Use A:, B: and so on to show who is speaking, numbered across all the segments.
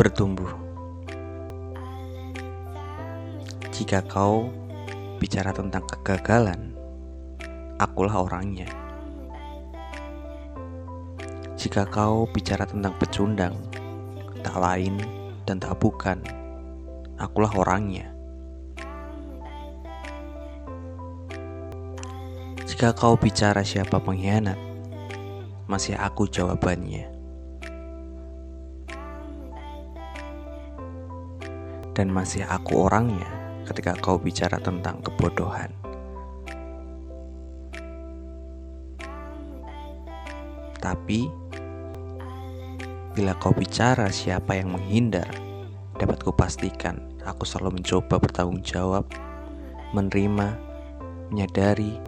A: Bertumbuh Jika kau bicara tentang kegagalan, akulah orangnya. Jika kau bicara tentang pecundang, tak lain dan tak bukan, akulah orangnya. Jika kau bicara siapa pengkhianat, masih aku jawabannya. Dan masih aku orangnya ketika kau bicara tentang kebodohan. Tapi, bila kau bicara siapa yang menghindar, dapat kupastikan aku selalu mencoba bertanggung jawab, menerima, menyadari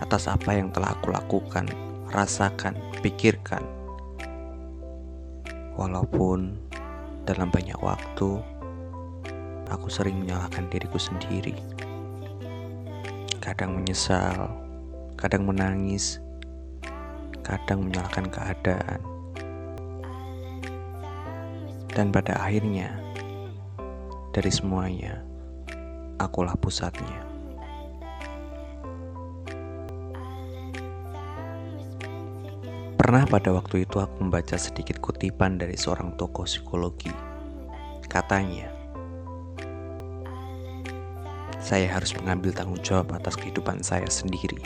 A: atas apa yang telah aku lakukan, rasakan, pikirkan. Walaupun dalam banyak waktu, aku sering menyalahkan diriku sendiri. Kadang menyesal, kadang menangis, kadang menyalahkan keadaan. Dan pada akhirnya, dari semuanya, akulah pusatnya. Pernah pada waktu itu aku membaca sedikit kutipan dari seorang tokoh psikologi. Katanya, saya harus mengambil tanggung jawab atas kehidupan saya sendiri.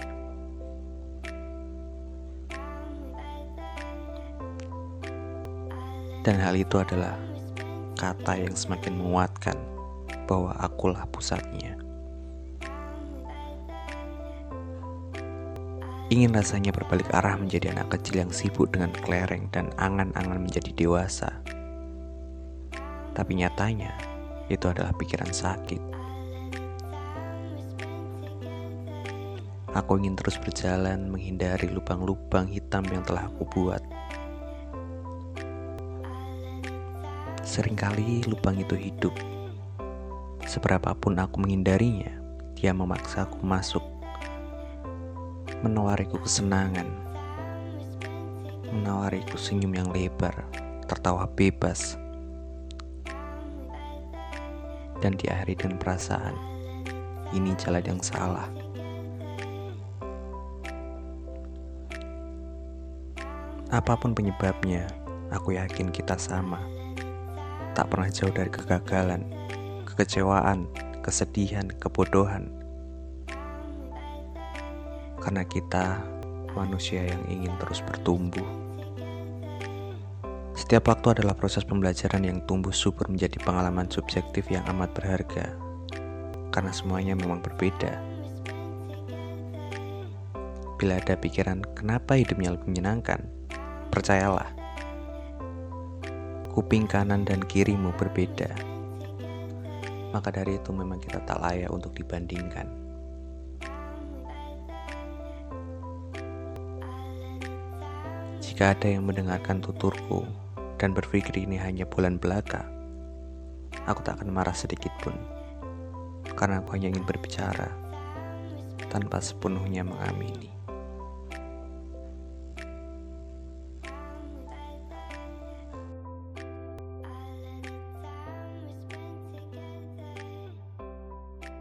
A: Dan hal itu adalah kata yang semakin menguatkan bahwa akulah pusatnya. Ingin rasanya berbalik arah menjadi anak kecil yang sibuk dengan kelereng dan angan-angan menjadi dewasa. Tapi nyatanya, itu adalah pikiran sakit. Aku ingin terus berjalan menghindari lubang-lubang hitam yang telah aku buat. Seringkali lubang itu hidup. Seberapapun aku menghindarinya, dia memaksa aku masuk. Menawariku kesenangan. Menawariku senyum yang lebar, tertawa bebas. Dan diakhiri dengan perasaan, ini jalan yang salah. Apa pun penyebabnya, aku yakin kita sama. Tak pernah jauh dari kegagalan, kekecewaan, kesedihan, kebodohan. Karena kita manusia yang ingin terus bertumbuh. Setiap waktu adalah proses pembelajaran yang tumbuh subur menjadi pengalaman subjektif yang amat berharga. Karena semuanya memang berbeda. Bila ada pikiran kenapa hidupnya lebih menyenangkan, Percayalah, kuping kanan dan kirimu berbeda. Maka dari itu memang kita tak layak untuk dibandingkan. Jika ada yang mendengarkan tuturku dan berpikir ini hanya bulan belaka, aku tak akan marah sedikit pun. Karena aku hanya ingin berbicara tanpa sepenuhnya mengamini.